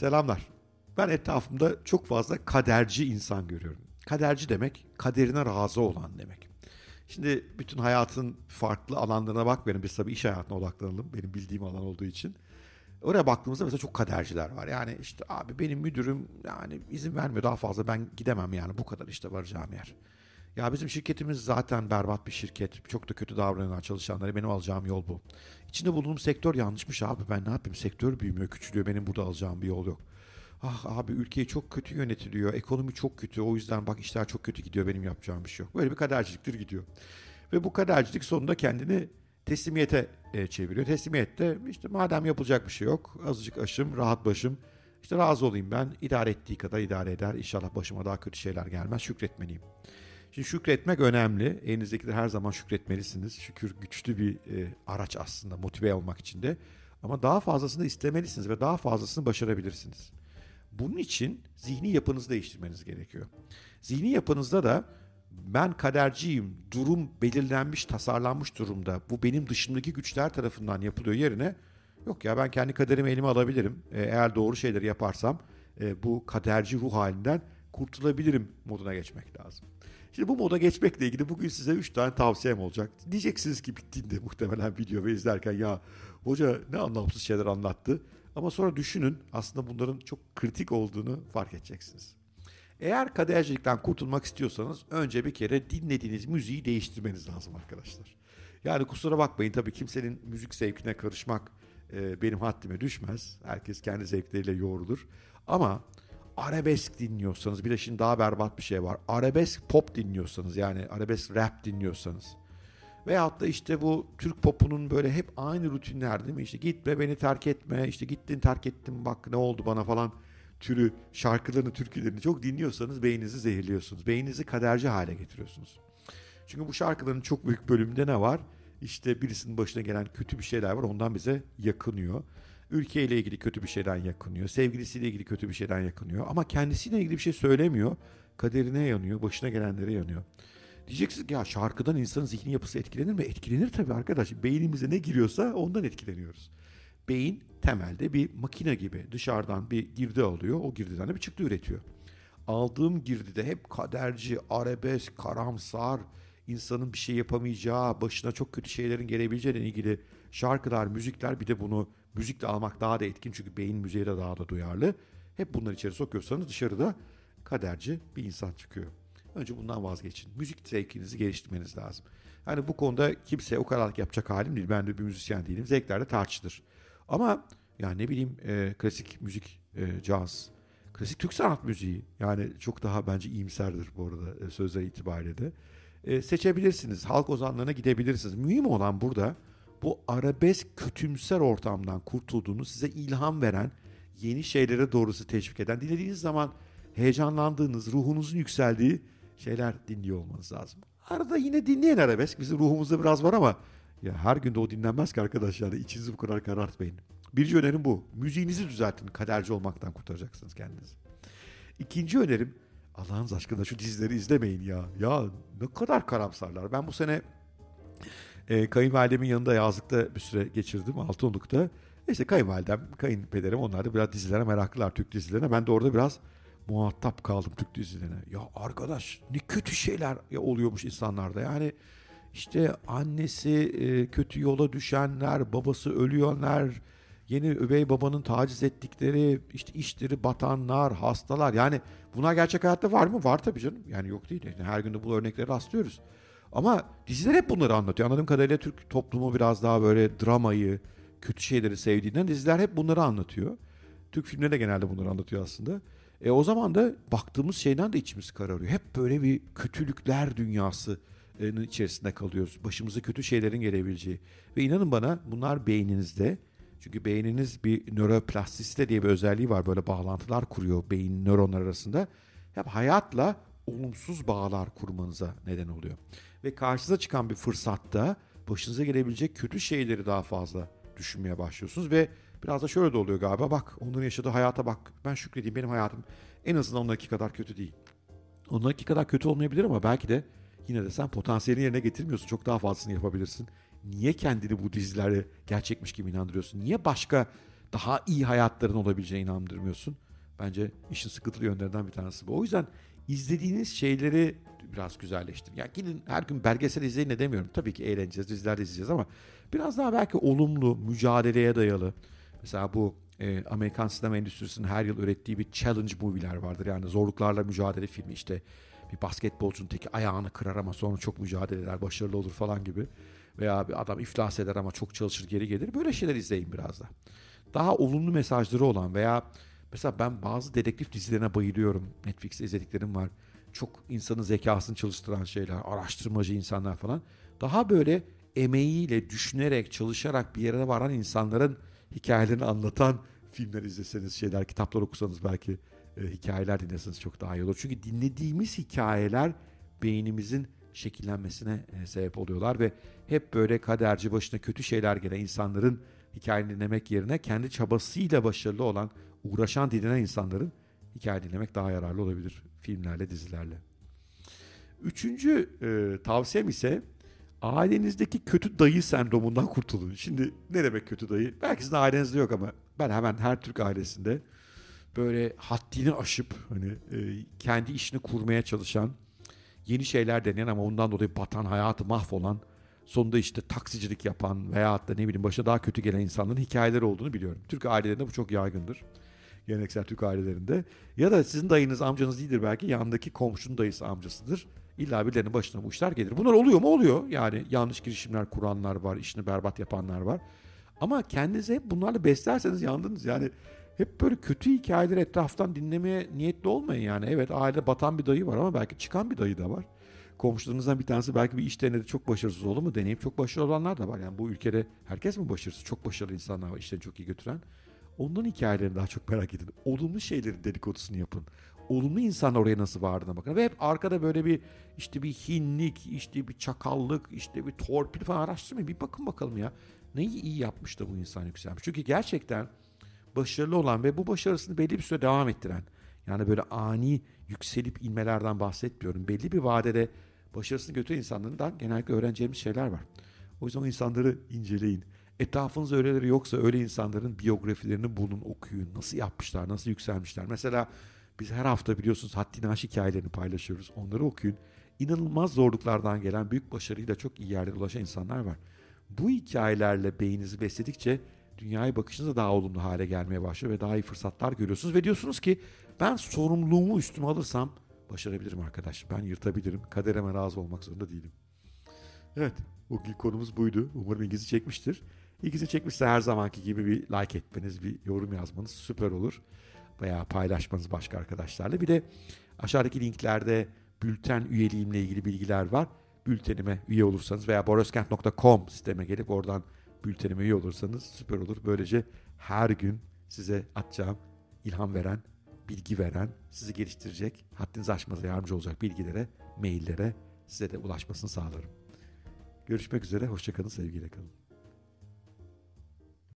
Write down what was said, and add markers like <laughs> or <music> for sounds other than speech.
Selamlar. Ben etrafımda çok fazla kaderci insan görüyorum. Kaderci demek kaderine razı olan demek. Şimdi bütün hayatın farklı alanlarına bakmayalım. Biz tabii iş hayatına odaklanalım. Benim bildiğim alan olduğu için. Oraya baktığımızda mesela çok kaderciler var. Yani işte abi benim müdürüm yani izin vermiyor daha fazla ben gidemem yani bu kadar işte varacağım yer. Ya bizim şirketimiz zaten berbat bir şirket. Çok da kötü davranan çalışanlara benim alacağım yol bu. İçinde bulunduğum sektör yanlışmış abi. Ben ne yapayım? Sektör büyümüyor, küçülüyor. Benim burada alacağım bir yol yok. Ah abi ülkeyi çok kötü yönetiliyor. Ekonomi çok kötü. O yüzden bak işler çok kötü gidiyor. Benim yapacağım bir şey yok. Böyle bir kaderciliktir gidiyor. Ve bu kadercilik sonunda kendini teslimiyete e, çeviriyor. Teslimiyette işte madem yapılacak bir şey yok. Azıcık aşım, rahat başım. İşte razı olayım ben. idare ettiği kadar idare eder. İnşallah başıma daha kötü şeyler gelmez. Şükretmeliyim. Şimdi şükretmek önemli. Elinizdekileri her zaman şükretmelisiniz. Şükür güçlü bir e, araç aslında motive olmak için de. Ama daha fazlasını istemelisiniz ve daha fazlasını başarabilirsiniz. Bunun için zihni yapınızı değiştirmeniz gerekiyor. Zihni yapınızda da ben kaderciyim, durum belirlenmiş, tasarlanmış durumda. Bu benim dışımdaki güçler tarafından yapılıyor yerine yok ya ben kendi kaderimi elime alabilirim. E, eğer doğru şeyleri yaparsam e, bu kaderci ruh halinden kurtulabilirim moduna geçmek lazım. Şimdi bu moda geçmekle ilgili bugün size 3 tane tavsiyem olacak. Diyeceksiniz ki bittiğinde muhtemelen video ve izlerken ya hoca ne anlamsız şeyler anlattı. Ama sonra düşünün aslında bunların çok kritik olduğunu fark edeceksiniz. Eğer kadercilikten kurtulmak istiyorsanız önce bir kere dinlediğiniz müziği değiştirmeniz lazım arkadaşlar. Yani kusura bakmayın tabii kimsenin müzik zevkine karışmak e, benim haddime düşmez. Herkes kendi zevkleriyle yoğrulur. Ama arabesk dinliyorsanız bir de şimdi daha berbat bir şey var. Arabesk pop dinliyorsanız yani arabesk rap dinliyorsanız veyahut da işte bu Türk popunun böyle hep aynı rutinler değil mi? İşte gitme beni terk etme işte gittin terk ettim bak ne oldu bana falan türü şarkılarını, türkülerini çok dinliyorsanız beyninizi zehirliyorsunuz. Beyninizi kaderci hale getiriyorsunuz. Çünkü bu şarkıların çok büyük bölümünde ne var? İşte birisinin başına gelen kötü bir şeyler var ondan bize yakınıyor. Ülkeyle ilgili kötü bir şeyden yakınıyor. Sevgilisiyle ilgili kötü bir şeyden yakınıyor. Ama kendisiyle ilgili bir şey söylemiyor. Kaderine yanıyor, başına gelenlere yanıyor. Diyeceksiniz ki ya şarkıdan insanın zihni yapısı etkilenir mi? Etkilenir tabii arkadaş. Beynimize ne giriyorsa ondan etkileniyoruz. Beyin temelde bir makine gibi dışarıdan bir girdi alıyor. O girdiden de bir çıktı üretiyor. Aldığım girdide hep kaderci, arabesk, karamsar, insanın bir şey yapamayacağı, başına çok kötü şeylerin gelebileceğine ilgili şarkılar, müzikler bir de bunu müzikle almak daha da etkin çünkü beyin müziğe de daha da duyarlı. Hep bunları içeri sokuyorsanız dışarıda kaderci bir insan çıkıyor. Önce bundan vazgeçin. Müzik zevkinizi geliştirmeniz lazım. Hani bu konuda kimse o kadar yapacak halim değil. Ben de bir müzisyen değilim. Zevkler de tartışılır. Ama yani ne bileyim e, klasik müzik, e, caz, klasik Türk sanat müziği yani çok daha bence iyimserdir bu arada e, sözler itibariyle de. E, seçebilirsiniz. Halk ozanlarına gidebilirsiniz. Mühim olan burada bu arabesk kötümser ortamdan kurtulduğunu size ilham veren, yeni şeylere doğrusu teşvik eden, dinlediğiniz zaman heyecanlandığınız, ruhunuzun yükseldiği şeyler dinliyor olmanız lazım. Arada yine dinleyen arabesk. Bizim ruhumuzda biraz var ama ya her gün de o dinlenmez ki arkadaşlar. İçinizi bu kadar karartmayın. Birinci önerim bu. Müziğinizi düzeltin. Kaderci olmaktan kurtaracaksınız kendinizi. İkinci önerim Allah'ınız aşkına şu dizileri izlemeyin ya. Ya ne kadar karamsarlar. Ben bu sene e, kayınvalidemin yanında yazlıkta bir süre geçirdim Altınoluk'ta. İşte kayınvalidem, kayınpederim onlar da biraz dizilere meraklılar Türk dizilerine. Ben de orada biraz muhatap kaldım Türk dizilerine. Ya arkadaş ne kötü şeyler oluyormuş insanlarda. Yani işte annesi e, kötü yola düşenler, babası ölüyorlar, yeni üvey babanın taciz ettikleri, işte işleri batanlar, hastalar. Yani bunlar gerçek hayatta var mı? Var tabii canım. Yani yok değil. Yani her gün de bu örnekleri rastlıyoruz. Ama diziler hep bunları anlatıyor. Anladığım kadarıyla Türk toplumu biraz daha böyle dramayı, kötü şeyleri sevdiğinden diziler hep bunları anlatıyor. Türk filmleri de genelde bunları anlatıyor aslında. E o zaman da baktığımız şeyden de içimiz kararıyor. Hep böyle bir kötülükler dünyası içerisinde kalıyoruz. Başımıza kötü şeylerin gelebileceği. Ve inanın bana bunlar beyninizde. Çünkü beyniniz bir nöroplastisite diye bir özelliği var. Böyle bağlantılar kuruyor beyin nöronlar arasında. Hep hayatla olumsuz bağlar kurmanıza neden oluyor. Ve karşınıza çıkan bir fırsatta başınıza gelebilecek kötü şeyleri daha fazla düşünmeye başlıyorsunuz ve biraz da şöyle de oluyor galiba bak onların yaşadığı hayata bak ben şükredeyim benim hayatım en azından onlarki kadar kötü değil. Onlarki kadar kötü olmayabilir ama belki de yine de sen potansiyelini yerine getirmiyorsun çok daha fazlasını yapabilirsin. Niye kendini bu dizilere gerçekmiş gibi inandırıyorsun? Niye başka daha iyi hayatların olabileceğine inandırmıyorsun. Bence işin sıkıntılı yönlerinden bir tanesi bu. O yüzden izlediğiniz şeyleri biraz güzelleştirin. Yani gidin her gün belgesel izleyin ne demiyorum. Tabii ki eğleneceğiz, diziler de izleyeceğiz ama biraz daha belki olumlu, mücadeleye dayalı. Mesela bu e, Amerikan sinema endüstrisinin her yıl ürettiği bir challenge movie'ler vardır. Yani zorluklarla mücadele filmi işte bir basketbolcunun teki ayağını kırar ama sonra çok mücadele eder, başarılı olur falan gibi. Veya bir adam iflas eder ama çok çalışır geri gelir. Böyle şeyler izleyin biraz da. Daha olumlu mesajları olan veya mesela ben bazı dedektif dizilerine bayılıyorum. Netflix'te izlediklerim var. Çok insanın zekasını çalıştıran şeyler, araştırmacı insanlar falan. Daha böyle emeğiyle, düşünerek, çalışarak bir yere varan insanların hikayelerini anlatan filmler izleseniz, şeyler, kitaplar okusanız belki e, hikayeler dinleseniz çok daha iyi olur. Çünkü dinlediğimiz hikayeler beynimizin şekillenmesine e, sebep oluyorlar ve hep böyle kaderci başına kötü şeyler gelen insanların hikayeni dinlemek yerine kendi çabasıyla başarılı olan, uğraşan, dinlenen insanların hikaye dinlemek daha yararlı olabilir filmlerle, dizilerle. Üçüncü e, tavsiyem ise ailenizdeki kötü dayı sendromundan <laughs> kurtulun. Şimdi ne demek kötü dayı? Belki sizin ailenizde yok ama ben hemen her Türk ailesinde böyle haddini aşıp hani e, kendi işini kurmaya çalışan, yeni şeyler deneyen ama ondan dolayı batan, hayatı mahvolan, sonunda işte taksicilik yapan veya da ne bileyim başa daha kötü gelen insanların hikayeleri olduğunu biliyorum. Türk ailelerinde bu çok yaygındır. Geleneksel Türk ailelerinde. Ya da sizin dayınız, amcanız değildir belki. Yandaki komşunun dayısı, amcasıdır. İlla birilerinin başına bu işler gelir. Bunlar oluyor mu? Oluyor. Yani yanlış girişimler kuranlar var, işini berbat yapanlar var. Ama kendinizi hep bunlarla beslerseniz yandınız. Yani hep böyle kötü hikayeleri etraftan dinlemeye niyetli olmayın yani. Evet aile batan bir dayı var ama belki çıkan bir dayı da var. Komşularınızdan bir tanesi belki bir iş denedi çok başarısız oldu mu deneyip çok başarılı olanlar da var. Yani bu ülkede herkes mi başarısız? Çok başarılı insanlar var işlerini çok iyi götüren. Onların hikayelerini daha çok merak edin. Olumlu şeylerin dedikodusunu yapın. Olumlu insanlar oraya nasıl vardığına bakın. Ve hep arkada böyle bir işte bir hinlik, işte bir çakallık, işte bir torpil falan araştırmayın. Bir bakın bakalım ya. Neyi iyi yapmış da bu insan yükselmiş. Çünkü gerçekten başarılı olan ve bu başarısını belli bir süre devam ettiren yani böyle ani yükselip inmelerden bahsetmiyorum. Belli bir vadede başarısını götüren insanlardan genellikle öğreneceğimiz şeyler var. O yüzden o insanları inceleyin. Etrafınızda öyleleri yoksa öyle insanların biyografilerini bulun, okuyun. Nasıl yapmışlar, nasıl yükselmişler. Mesela biz her hafta biliyorsunuz haddini aş hikayelerini paylaşıyoruz. Onları okuyun. İnanılmaz zorluklardan gelen büyük başarıyla çok iyi yerlere ulaşan insanlar var. Bu hikayelerle beyninizi besledikçe dünyaya bakışınız da daha olumlu hale gelmeye başlıyor ve daha iyi fırsatlar görüyorsunuz. Ve diyorsunuz ki ben sorumluluğumu üstüme alırsam başarabilirim arkadaş. Ben yırtabilirim. Kaderime razı olmak zorunda değilim. Evet bugün konumuz buydu. Umarım ilginizi çekmiştir. İlginizi çekmişse her zamanki gibi bir like etmeniz, bir yorum yazmanız süper olur. Veya paylaşmanız başka arkadaşlarla. Bir de aşağıdaki linklerde bülten üyeliğimle ilgili bilgiler var. Bültenime üye olursanız veya boroskent.com siteme gelip oradan bültenime üye olursanız süper olur. Böylece her gün size atacağım ilham veren, bilgi veren, sizi geliştirecek, haddinizi aşmanıza yardımcı olacak bilgilere, maillere size de ulaşmasını sağlarım. Görüşmek üzere, hoşçakalın, sevgiyle kalın.